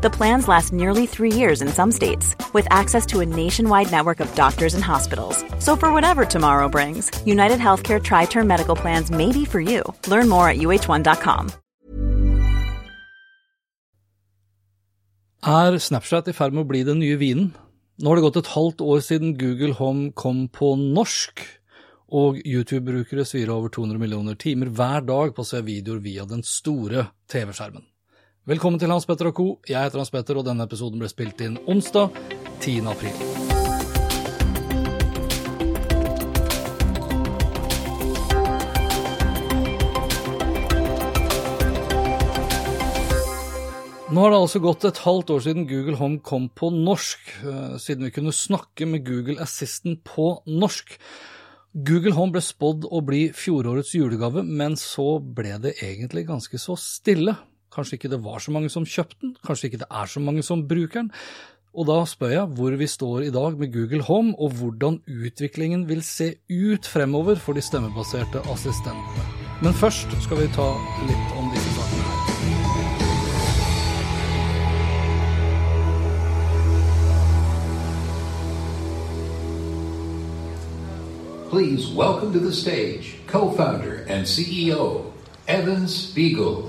The plans last nearly three years in some states, with access to a nationwide network of doctors and hospitals. So, for whatever tomorrow brings, United Healthcare Tri Term Medical Plans may be for you. Learn more at uh1.com. Er Snapchat i ferd med å bli den nye vinen? Nå har det gått et halvt år siden Google Home kom på norsk, og YouTube-brukere svirer over 200 millioner timer hver dag på å se videoer via den store TV-skjermen. Velkommen til Hans Petter og co. Jeg heter Hans Petter, og denne episoden ble spilt inn onsdag 10. april. Nå har det altså gått et halvt år siden Google Home kom på norsk, eh, siden vi kunne snakke med Google Assistant på norsk. Google Home ble spådd å bli fjorårets julegave, men så ble det egentlig ganske så stille. Kanskje ikke det var så mange som kjøpte den, kanskje ikke det er så mange som bruker den. Og da spør jeg hvor vi står i dag med Google Home, og hvordan utviklingen vil se ut fremover for de stemmebaserte assistentene. Men først skal vi ta litt om disse sakene her. Please welcome to the stage co founder and CEO, Evan Spiegel.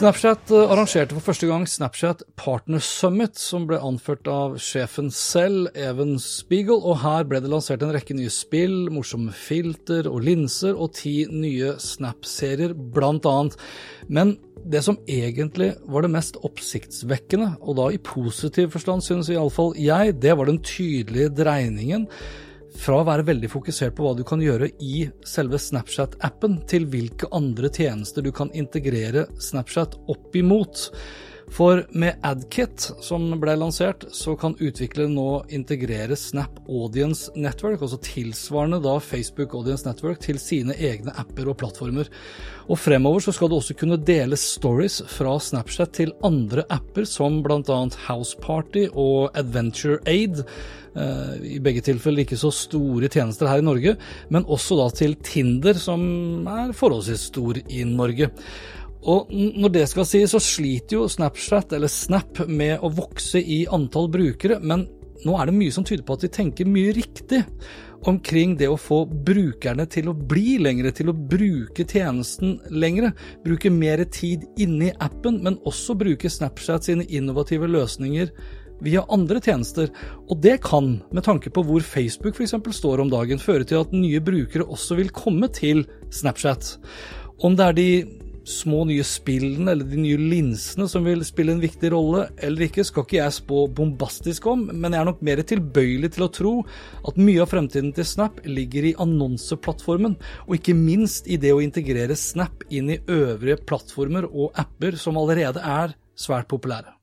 Snapchat eh, arrangerte for første gang Snapchat Partner Summit, som ble anført av sjefen selv, Even Spiegel, og her ble det lansert en rekke nye spill, morsomme filter og linser, og ti nye Snap-serier, blant annet. Men det som egentlig var det mest oppsiktsvekkende, og da i positiv forstand, synes iallfall jeg, det var den tydelige dreiningen fra å være veldig fokusert på hva du kan gjøre i selve Snapchat-appen, til hvilke andre tjenester du kan integrere Snapchat opp imot. For med AdKit, som ble lansert, så kan utviklere nå integrere Snap Audience Network, altså tilsvarende da Facebook Audience Network, til sine egne apper og plattformer. Og fremover så skal du også kunne dele stories fra Snapchat til andre apper, som bl.a. Houseparty og Adventure Aid. Eh, I begge tilfeller ikke så store tjenester her i Norge, men også da til Tinder, som er forholdsvis stor i Norge. Og når det skal sies, så sliter jo Snapchat, eller Snap, med å vokse i antall brukere, men nå er det mye som tyder på at de tenker mye riktig omkring det å få brukerne til å bli lengre, til å bruke tjenesten lengre. Bruke mer tid inni appen, men også bruke Snapchat sine innovative løsninger via andre tjenester, og det kan, med tanke på hvor Facebook f.eks. står om dagen, føre til at nye brukere også vil komme til Snapchat. Om det er de små nye spillene eller de nye linsene som vil spille en viktig rolle eller ikke, skal ikke jeg spå bombastisk om, men jeg er nok mer tilbøyelig til å tro at mye av fremtiden til Snap ligger i annonseplattformen, og ikke minst i det å integrere Snap inn i øvrige plattformer og apper som allerede er svært populære.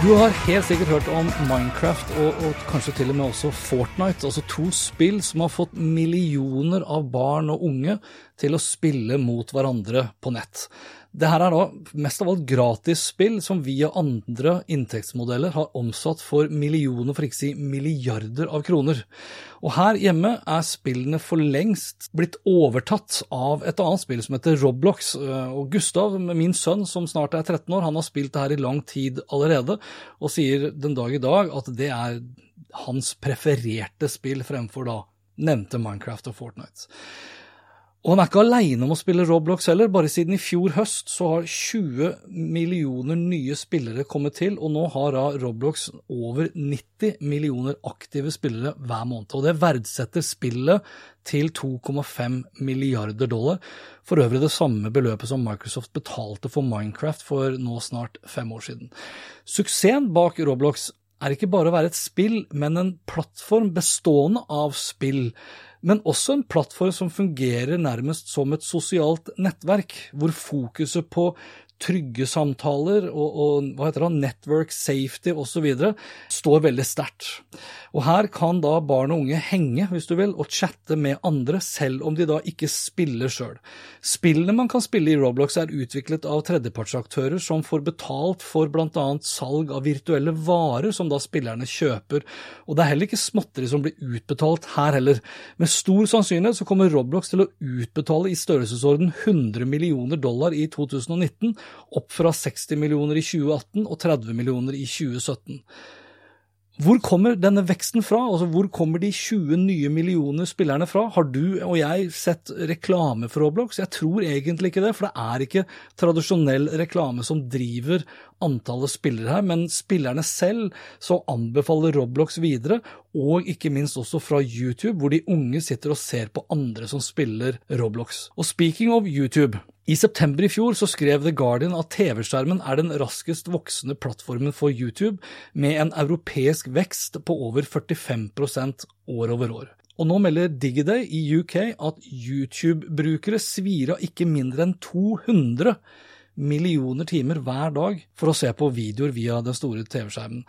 Du har helt sikkert hørt om Minecraft og, og, kanskje til og med også Fortnite, altså to spill som har fått millioner av barn og unge til å spille mot hverandre på nett. Det her er da mest av alt gratisspill som via andre inntektsmodeller har omsatt for millioner, for ikke å si milliarder av kroner. Og her hjemme er spillene for lengst blitt overtatt av et annet spill som heter Roblox. Og Gustav, min sønn som snart er 13 år, han har spilt det her i lang tid allerede, og sier den dag i dag at det er hans prefererte spill fremfor da nevnte Minecraft og Fortnite. Og han er ikke aleine om å spille Roblox heller. Bare siden i fjor høst så har 20 millioner nye spillere kommet til, og nå har da Roblox over 90 millioner aktive spillere hver måned. Og det verdsetter spillet til 2,5 milliarder dollar. For øvrig det samme beløpet som Microsoft betalte for Minecraft for nå snart fem år siden. Suksessen bak Roblox er ikke bare å være et spill, men en plattform bestående av spill. Men også en plattform som fungerer nærmest som et sosialt nettverk, hvor fokuset på trygge samtaler og, og hva heter det, network safety osv. står veldig sterkt. Og Her kan da barn og unge henge hvis du vil, og chatte med andre, selv om de da ikke spiller sjøl. Spillene man kan spille i Roblox er utviklet av tredjepartsaktører som får betalt for bl.a. salg av virtuelle varer som da spillerne kjøper. Og Det er heller ikke småtteri som blir utbetalt her heller. Med stor sannsynlighet så kommer Roblox til å utbetale i størrelsesorden 100 millioner dollar i 2019 opp fra 60 millioner i 2018 og 30 millioner i 2017. Hvor kommer denne veksten fra? Altså, hvor kommer de 20 nye millioner spillerne fra? Har du og jeg sett reklame for Roblox? Jeg tror egentlig ikke det, for det er ikke tradisjonell reklame som driver antallet spillere her, men spillerne selv så anbefaler Roblox videre, og ikke minst også fra YouTube, hvor de unge sitter og ser på andre som spiller Roblox. Og speaking of YouTube, i september i fjor så skrev The Guardian at TV-skjermen er den raskest voksende plattformen for YouTube, med en europeisk vekst på over 45% år over år. Og nå melder Digiday i UK at YouTube-brukere svir av ikke mindre enn 200 millioner timer hver dag for å se på videoer via den store TV-skjermen.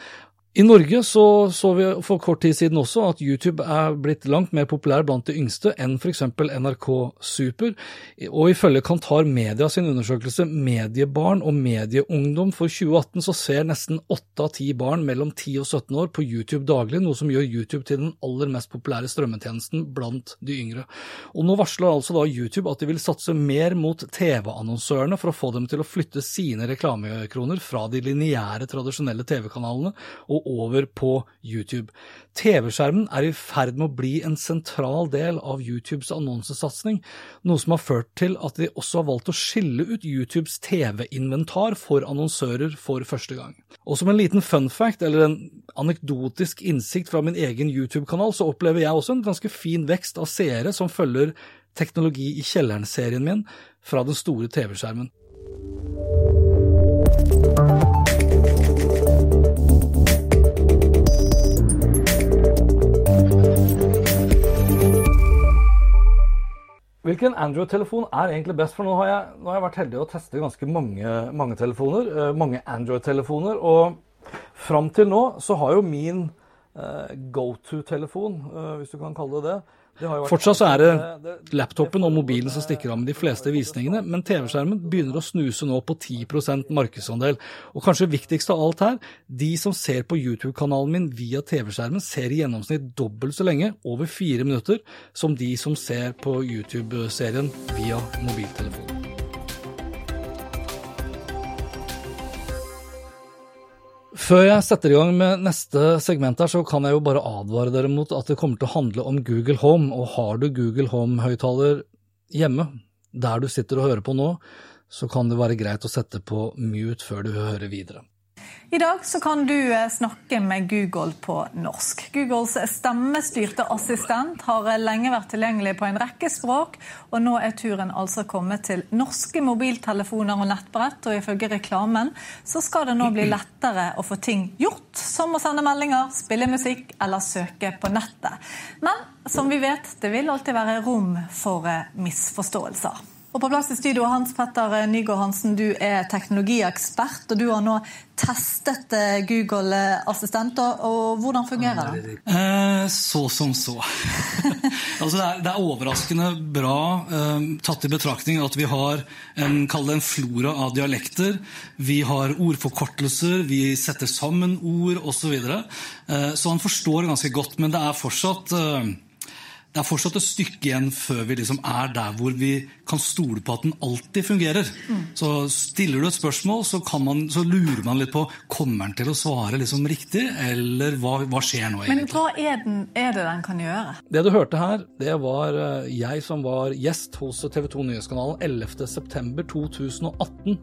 I Norge så, så vi for kort tid siden også at YouTube er blitt langt mer populær blant de yngste enn f.eks. NRK Super, og ifølge Kantar Media sin undersøkelse Mediebarn og medieungdom for 2018 så ser nesten åtte av ti barn mellom 10 og 17 år på YouTube daglig, noe som gjør YouTube til den aller mest populære strømmetjenesten blant de yngre. Og Nå varsler altså da YouTube at de vil satse mer mot TV-annonsørene for å få dem til å flytte sine reklamekroner fra de lineære, tradisjonelle TV-kanalene og over på YouTube. TV-skjermen er i ferd med å bli en sentral del av YouTubes annonsesatsing, noe som har ført til at de også har valgt å skille ut YouTubes TV-inventar for annonsører for første gang. Og som en liten fun fact, eller en anekdotisk innsikt fra min egen YouTube-kanal, så opplever jeg også en ganske fin vekst av seere som følger Teknologi i kjelleren-serien min fra den store TV-skjermen. Hvilken Android-telefon er egentlig best? For nå har jeg, nå har jeg vært heldig å teste ganske mange, mange telefoner, uh, mange Android-telefoner. Og fram til nå så har jo min uh, go to-telefon, uh, hvis du kan kalle det det, Fortsatt så er det laptopen og mobilen som stikker av med de fleste visningene, men TV-skjermen begynner å snuse nå på 10% markedsandel. Og kanskje viktigst av alt her, de som ser på YouTube-kanalen min via TV-skjermen, ser i gjennomsnitt dobbelt så lenge, over fire minutter, som de som ser på YouTube-serien via mobiltelefon. Før jeg setter i gang med neste segment, her, så kan jeg jo bare advare dere mot at det kommer til å handle om Google Home. Og har du Google Home-høyttaler hjemme, der du sitter og hører på nå, så kan det være greit å sette på mute før du hører videre. I dag så kan du eh, snakke med Google på norsk. Googles stemmestyrte assistent har eh, lenge vært tilgjengelig på en rekke språk, og nå er turen altså kommet til norske mobiltelefoner og nettbrett. Og ifølge reklamen så skal det nå bli lettere å få ting gjort, som å sende meldinger, spille musikk eller søke på nettet. Men som vi vet, det vil alltid være rom for eh, misforståelser. Og på plass i studio, Hans Petter Nygaard Hansen, du er teknologiekspert. Og du har nå testet eh, Google Assistent. Og hvordan fungerer det? Eh, så som så. altså det, er, det, er, overraskende bra eh, tatt i betraktning at vi har en, en flora av dialekter. Vi har ordforkortelser, vi setter sammen ord osv. Så, videre. så han forstår ganske godt, men det er fortsatt det er fortsatt et stykke igjen før vi liksom er der hvor vi kan stole på at den alltid fungerer. Mm. Så Stiller du et spørsmål, så, man, så, lurer man litt på kommer den til å svare liksom riktig, eller hva, hva skjer nå? egentlig? Men hva er, den, er, det den kan gjøre? Det du hørte her, det var eh, jeg som var gjest hos TV 2 Nyhetskanalen 11.9.2018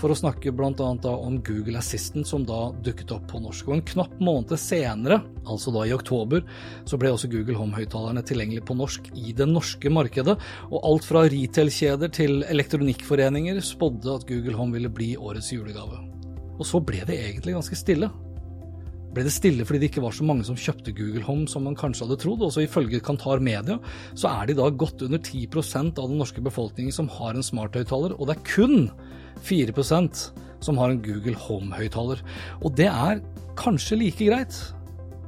for å snakke bl.a. om Google Assistant, som da dukket opp på norsk. Og En knapp måned senere, altså da i oktober, så ble også Google Home-høyttalerne tilgjengelig på norsk i det norske markedet. Og alt fra retail-kjeder til elektronikkforeninger spådde at Google Home ville bli årets julegave. Og så ble det egentlig ganske stille. Ble det stille fordi det ikke var så mange som kjøpte Google Home som man kanskje hadde trodd. Også ifølge Kantar Media så er det i dag godt under 10% av den norske befolkningen som har en smarthøyttaler, og det er kun 4% som har en Google Home-høyttaler. Og det er kanskje like greit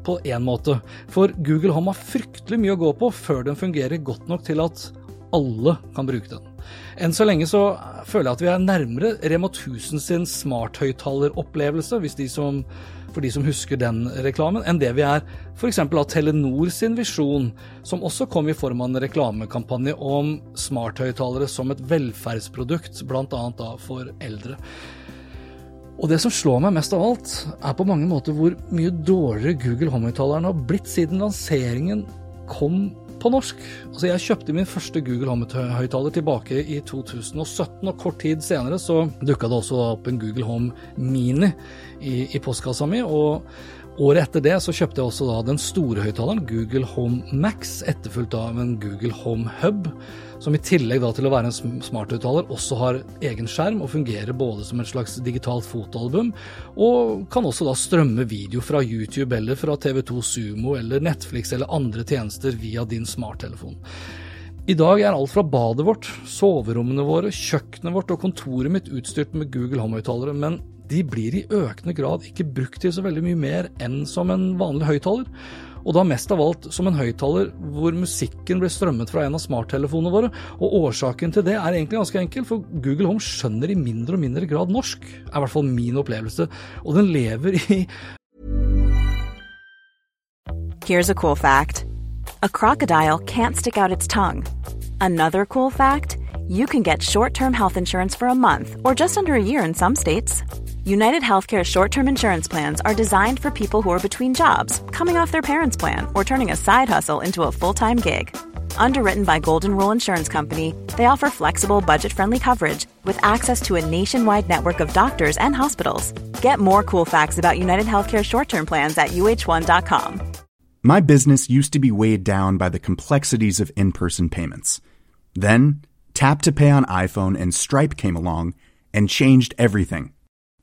på én måte, for Google Home har fryktelig mye å gå på før den fungerer godt nok til at alle kan bruke den. Enn så lenge så føler jeg at vi er nærmere Rema 1000 sin smarthøyttaleropplevelse, hvis de som for de som husker den reklamen, enn det vi er f.eks. av Telenor sin visjon, som også kom i form av en reklamekampanje om smarthøyttalere som et velferdsprodukt, bl.a. for eldre. Og det som slår meg mest av alt, er på mange måter hvor mye dårligere Google Home-høyttaleren har blitt siden lanseringen kom på norsk. Altså, jeg kjøpte min første Google Home-høyttaler tilbake i 2017, og kort tid senere så dukka det også opp en Google Home Mini i, i postkassa mi. og Året etter det så kjøpte jeg også da den store høyttaleren, Google Home Max, etterfulgt av en Google Home Hub, som i tillegg til å være en smarthøyttaler også har egen skjerm og fungerer både som et slags digitalt fotoalbum, og kan også da strømme video fra YouTube eller fra TV2 Sumo eller Netflix eller andre tjenester via din smarttelefon. I dag er alt fra badet vårt, soverommene våre, kjøkkenet vårt og kontoret mitt utstyrt med Google Home-høyttalere, men de blir i økende grad ikke brukt til så veldig mye mer enn som en vanlig høyttaler. Og da mest av alt som en høyttaler hvor musikken blir strømmet fra en av smarttelefonene våre. Og årsaken til det er egentlig ganske enkel, for Google Home skjønner i mindre og mindre grad norsk. er i hvert fall min opplevelse. Og den lever i Here's a cool fact. A crocodile can't stick out its tongue. Another cool fact, you can get short-term health insurance for a month or just under a year in some states. United Healthcare short term insurance plans are designed for people who are between jobs, coming off their parents' plan, or turning a side hustle into a full time gig. Underwritten by Golden Rule Insurance Company, they offer flexible, budget friendly coverage with access to a nationwide network of doctors and hospitals. Get more cool facts about United Healthcare short term plans at uh1.com. My business used to be weighed down by the complexities of in person payments. Then, Tap to Pay on iPhone and Stripe came along and changed everything.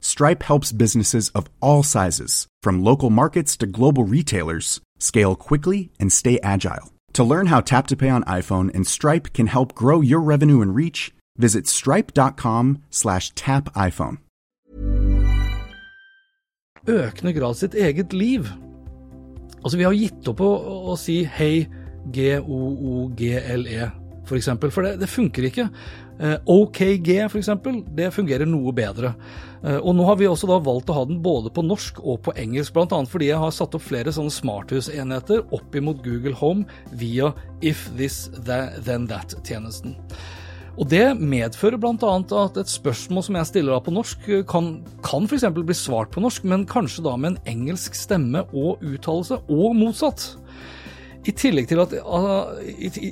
Stripe helps businesses of all sizes, from local markets to global retailers, scale quickly and stay agile. To learn how Tap to Pay on iPhone and Stripe can help grow your revenue and reach, visit stripe.com/tapiphone. Økende grad sitt eget liv. Altså, vi har gitt opp å, å si hei, G-O-O-G-L-E, for eksempel, for det, det funker ikke. Eh, OKG f.eks., det fungerer noe bedre. Eh, og nå har vi også da valgt å ha den både på norsk og på engelsk, bl.a. fordi jeg har satt opp flere sånne smarthusenheter opp imot Google Home via If This Then That-tjenesten. Og Det medfører bl.a. at et spørsmål som jeg stiller da på norsk, kan, kan f.eks. bli svart på norsk, men kanskje da med en engelsk stemme og uttalelse, og motsatt. I tillegg til at uh, i,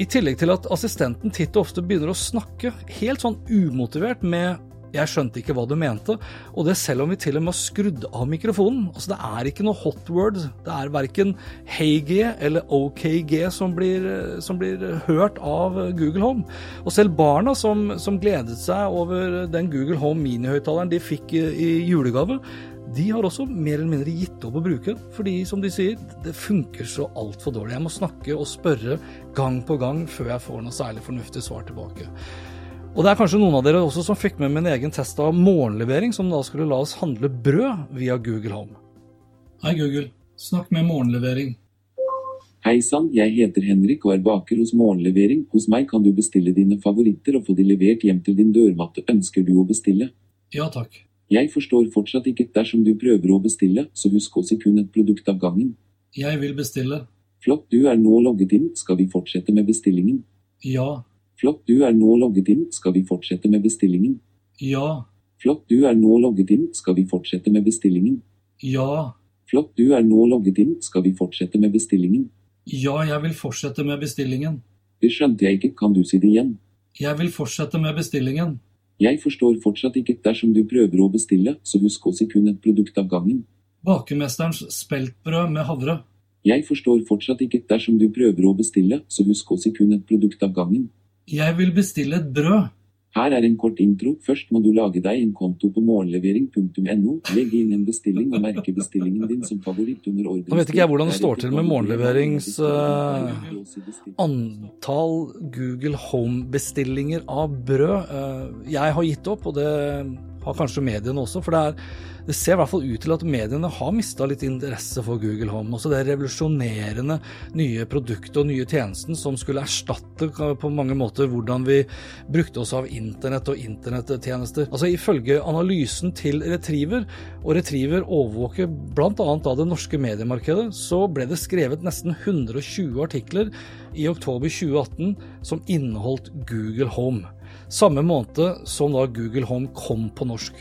i tillegg til at assistenten titt og ofte begynner å snakke helt sånn umotivert med 'jeg skjønte ikke hva du mente', og det selv om vi til og med har skrudd av mikrofonen. Altså Det er ikke noe hot word. Det er verken HeyG eller OKG som blir, som blir hørt av Google Home. Og selv barna som, som gledet seg over den Google Home mini-høyttaleren de fikk i, i julegave, de har også mer eller mindre gitt opp å bruke den, fordi som de sier, det funker så altfor dårlig. Jeg må snakke og spørre gang på gang før jeg får noe særlig fornuftig svar tilbake. Og det er kanskje noen av dere også som fikk med min egen test av morgenlevering, som da skulle la oss handle brød via Google Home. Hei, Google. Snakk med morgenlevering. Hei sann, jeg heter Henrik og er baker hos Morgenlevering. Hos meg kan du bestille dine favoritter og få de levert hjem til din dørmatte. Ønsker du å bestille? Ja takk. Jeg forstår fortsatt ikke dersom du prøver å bestille, så husk også kun et produkt av gangen. Jeg vil bestille. Flott, du er nå logget inn, skal vi fortsette med bestillingen? Ja. Flott, du er nå logget inn, skal vi fortsette med bestillingen? Ja. Flott, du er nå logget inn, skal vi fortsette med bestillingen? Ja. Flott, du er nå logget inn. Skal vi fortsette med bestillingen? Ja, jeg vil fortsette med bestillingen. Det skjønte jeg ikke, kan du si det igjen? Jeg vil fortsette med bestillingen. Jeg forstår fortsatt ikke. Dersom du prøver å bestille, så husk også kun et produkt av gangen. Bakemesterens speltbrød med havre. Jeg forstår fortsatt ikke. Dersom du prøver å bestille, så husk også kun et produkt av gangen. Jeg vil bestille et brød. Her er en kort intro. Først må du lage deg en konto på morgenlevering.no. Legg inn en bestilling og merke bestillingen din som favoritt under ordre. Nå vet ikke jeg hvordan det står til med morgenleverings uh, antall Google Home-bestillinger av brød. Uh, jeg har gitt opp, og det har kanskje mediene også. For det, er, det ser i hvert fall ut til at mediene har mista litt interesse for Google Home. Også det revolusjonerende nye produktet og nye tjenesten som skulle erstatte på mange måter hvordan vi brukte oss av internett og internettjenester. Altså Ifølge analysen til Retriever, og Retriever overvåker bl.a. av det norske mediemarkedet, så ble det skrevet nesten 120 artikler i oktober 2018 som inneholdt Google Home. Samme måned som da Google Home kom på norsk.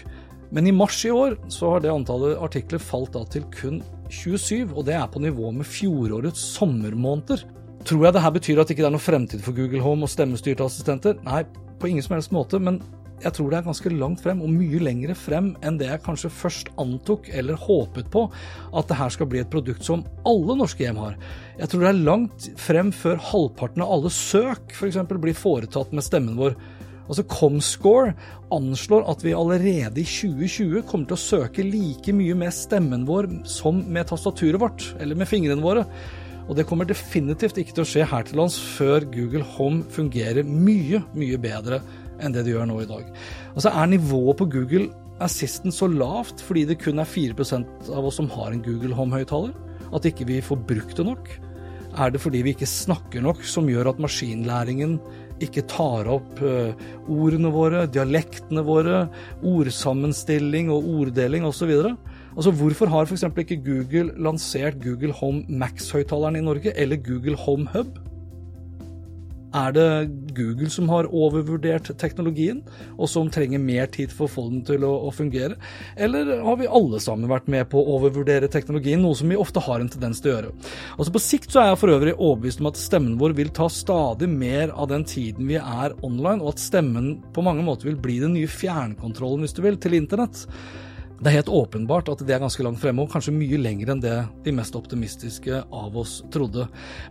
Men i mars i år så har det antallet artikler falt da til kun 27, og det er på nivå med fjorårets sommermåneder. Tror jeg det her betyr at det ikke er noe fremtid for Google Home og stemmestyrte assistenter? Nei, på ingen som helst måte, men jeg tror det er ganske langt frem, og mye lengre frem enn det jeg kanskje først antok eller håpet på, at det her skal bli et produkt som alle norske hjem har. Jeg tror det er langt frem før halvparten av alle søk f.eks. For blir foretatt med stemmen vår. Altså Comscore anslår at vi allerede i 2020 kommer til å søke like mye med stemmen vår som med tastaturet vårt, eller med fingrene våre. Og det kommer definitivt ikke til å skje her til lands før Google Home fungerer mye, mye bedre enn det det gjør nå i dag. Altså Er nivået på Google Assistant så lavt fordi det kun er 4% av oss som har en Google Home-høyttaler? At ikke vi får brukt det nok? Er det fordi vi ikke snakker nok som gjør at maskinlæringen ikke tar opp uh, ordene våre, dialektene våre, ordsammenstilling og orddeling osv. Altså, hvorfor har f.eks. ikke Google lansert Google Home Max-høyttaleren i Norge, eller Google Home Hub? Er det Google som har overvurdert teknologien, og som trenger mer tid for å få den til å, å, fungere? Eller har vi alle sammen vært med på å overvurdere teknologien, noe som vi ofte har en tendens til å gjøre? Altså På sikt så er jeg for øvrig overbevist om at stemmen vår vil ta stadig mer av den tiden vi er online, og at stemmen på mange måter vil bli den nye fjernkontrollen, hvis du vil, til internett. Det er helt åpenbart at det er ganske langt fremme, og kanskje mye lenger enn det de mest optimistiske av oss trodde.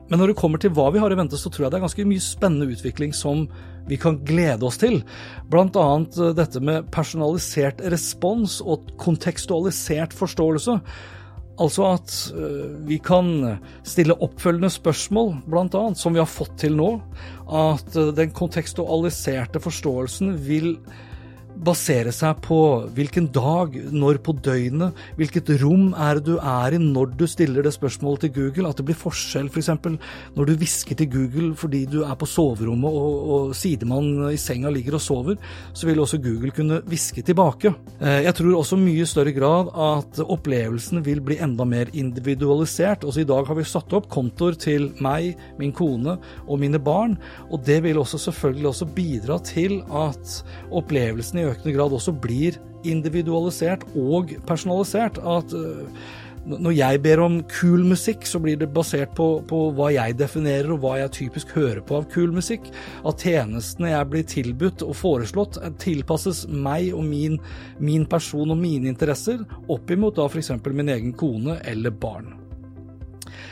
Men når det kommer til hva vi har i vente, så tror jeg det er ganske mye spennende utvikling som vi kan glede oss til. Annet eh, dette med personalisert respons og kontekstualisert forståelse. Altså at eh, vi kan stille oppfølgende spørsmål, bl.a., som vi har fått til nå. At eh, den kontekstualiserte forståelsen vil basere seg på hvilken dag, når på døgnet, hvilket rom er det du er i når du stiller det spørsmålet til Google. At det blir forskjell f.eks. For når du hvisker til Google fordi du er på soverommet og, og sidemannen i senga ligger og sover, så vil også Google kunne hviske tilbake. Eh, jeg tror også mye større grad at opplevelsen vil bli enda mer individualisert. Også i dag har vi satt opp kontoer til meg, min kone og mine barn, og det vil også selvfølgelig også bidra til at opplevelsen i økende grad også blir individualisert og personalisert. At uh, når jeg ber om kul musikk, så blir det basert på, på, hva jeg definerer og hva jeg typisk hører på av kul musikk. At tjenestene jeg blir tilbudt og foreslått, tilpasses meg og min, min person og mine interesser, oppimot da f.eks. min egen kone eller barn.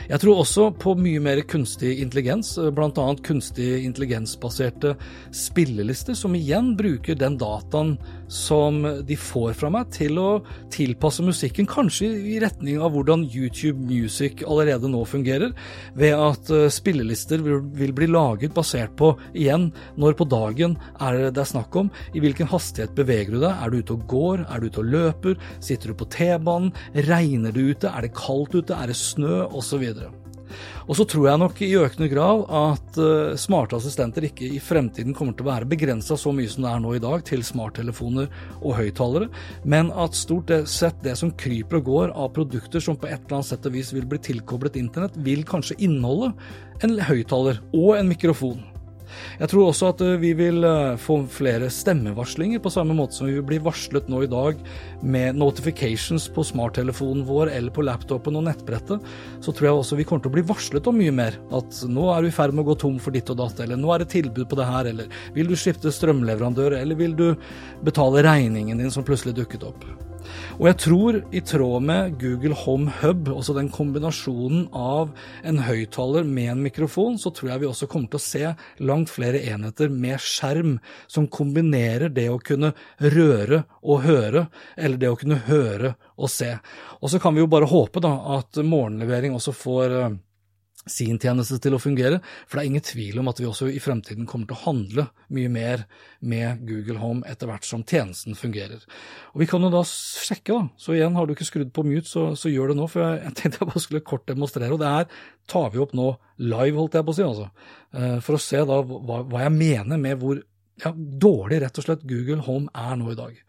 Jeg tror også på mye mer kunstig intelligens, eh, bl.a. kunstig intelligensbaserte spillelister, som igjen bruker den dataen som de får fra meg til å tilpasse musikken, kanskje i retning av hvordan YouTube Music allerede nå fungerer, ved at eh, spillelister vil bli laget basert på, igjen, når på dagen er det snakk om, i hvilken hastighet beveger du deg, er du ute og går, er du ute og løper, sitter du på T-banen, regner det ute, er det kaldt ute, er det snø, osv. Og så tror jeg nok i økende grad at uh, smarte assistenter ikke i fremtiden kommer til å være begrensa så mye som det er nå i dag, til smarttelefoner og høyttalere, men at stort sett det som kryper og går av produkter som på et eller annet sett og vis vil bli tilkoblet internett, vil kanskje inneholde en høyttaler og en mikrofon. Jeg tror også at eh, vi vil eh, få flere stemmevarslinger, på samme måte som vi vil bli varslet nå i dag med notifications på smarttelefonen vår eller på laptopen og nettbrettet. Så tror jeg også vi kommer til å bli varslet om mye mer. At nå er du i ferd med å gå tom for ditt og datt, eller nå er det tilbud på det her, eller vil du skifte strømleverandør, eller vil du betale regningen din som plutselig dukket opp. Og jeg tror, i tråd med Google Home Hub, også den kombinasjonen av en høyttaler med en mikrofon, så tror jeg vi også kommer til å se langt flere enheter med skjerm som kombinerer det å kunne røre og høre, eller det å kunne høre og se. Og så kan vi jo bare håpe da at morgenlevering også får eh, sin tjeneste til å fungere, for det er ingen tvil om at vi også i fremtiden kommer til å handle mye mer med Google Home etter hvert som tjenesten fungerer. Og Vi kan jo da sjekke, da. Så igjen, har du ikke skrudd på mute, så, så gjør det nå. For jeg, tenkte jeg bare skulle kort demonstrere, og det her tar vi opp nå live, holdt jeg på å si, altså. Eh, for å se da hva, hva jeg mener med hvor ja, dårlig rett og slett Google Home er nå i dag.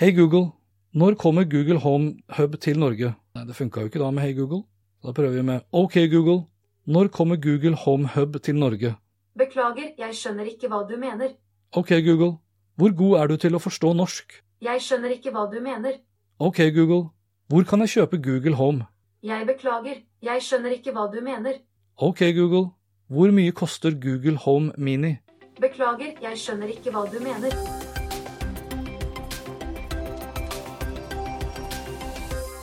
Hei Google, når kommer Google Home Hub til Norge? Nei, det funka jo ikke da med Hei Google. Da prøver vi med OK, Google. Når kommer Google Home Hub til Norge? Beklager, jeg skjønner ikke hva du mener. OK, Google. Hvor god er du til å forstå norsk? Jeg skjønner ikke hva du mener. OK, Google. Hvor kan jeg kjøpe Google Home? Jeg beklager, jeg skjønner ikke hva du mener. OK, Google. Hvor mye koster Google Home Mini? Beklager, jeg skjønner ikke hva du mener.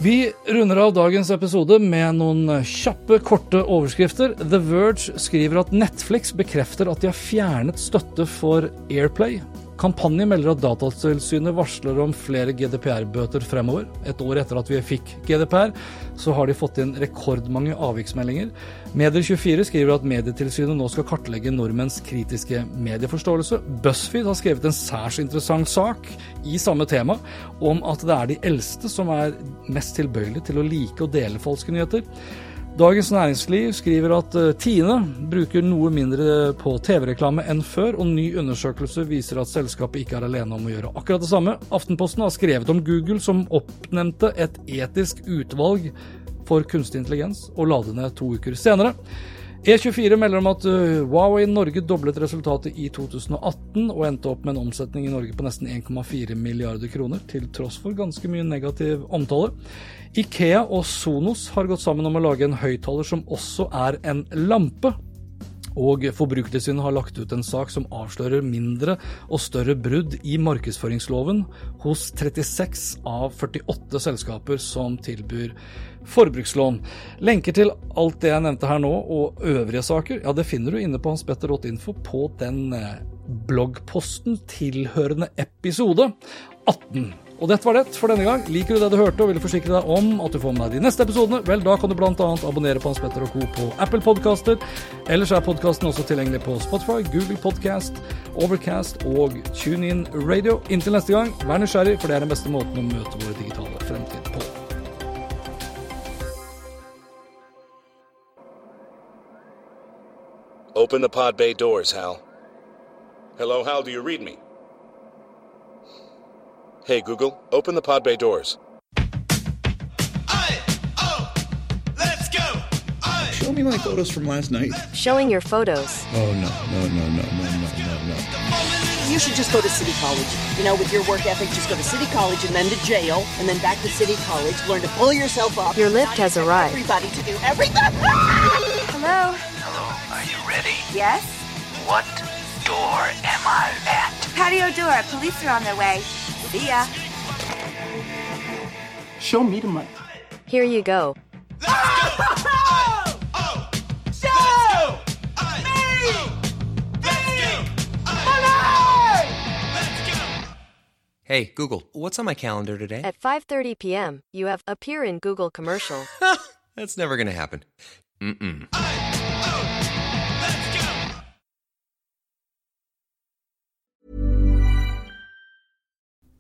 Vi runder av dagens episode med noen kjappe, korte overskrifter. The Verge skriver at Netflix bekrefter at de har fjernet støtte for Airplay. Kampanjen melder at Datatilsynet varsler om flere GDPR-bøter fremover. Et år etter at vi fikk GDPR, så har de fått inn rekordmange avviksmeldinger. Medier24 skriver at Medietilsynet nå skal kartlegge nordmenns kritiske medieforståelse. BuzzFeed har skrevet en særs interessant sak i samme tema, om at det er de eldste som er mest tilbøyelige til å like og dele falske nyheter. Dagens Næringsliv skriver at eh, Tine bruker noe mindre på TV-reklame enn før, og ny undersøkelse viser at selskapet ikke er alene om å gjøre akkurat det samme. Aftenposten har skrevet om Google som oppnevnte et etisk utvalg for kunstig intelligens, og la det ned to uker senere. E24 melder om at uh, Huawei Norge doblet resultatet i 2018 og endte opp med en omsetning i Norge på nesten 1,4 milliarder kroner, til tross for ganske mye negativ omtale. Ikea og Sonos har gått sammen om å lage en høyttaler som også er en lampe. Og Forbrukertilsynet har lagt ut en sak som avslører mindre og større brudd i markedsføringsloven hos 36 av 48 selskaper som tilbyr forbrukslån. Lenker til alt det jeg nevnte her nå, og øvrige saker, ja, det finner du inne på hanspetter.info på den eh, bloggposten tilhørende episode 18. Og dette var det for denne gang. Liker du det du hørte og vil forsikre deg om at du får med deg de neste episodene, vel, da kan du bl.a. abonnere på Hans Petter og Co. på Apple Podcaster. Ellers er podkasten også tilgjengelig på Spotify, Google Podcast, Overcast og TuneIn Radio. Inntil neste gang, vær nysgjerrig, for det er den beste måten å møte våre digitale fremtid på. Open the pod bay doors, Hal. Hello, Hal, do you read me? Hey, Google, open the pod bay doors. Show me my photos from last night. Showing your photos. Oh no, no, no, no, no, no, no, no. You should just go to City College. You know, with your work ethic, just go to City College and then to jail, and then back to City College. Learn to pull yourself up. Your lift has arrived. Everybody to do everything. Hello? Hello, are you ready? Yes? What door am I at? Patio door. Police are on their way. See ya. Show me the money. Here you go. Hey, Google, what's on my calendar today? At 5:30 p.m., you have appear in Google commercial. That's never going to happen. Mm-mm.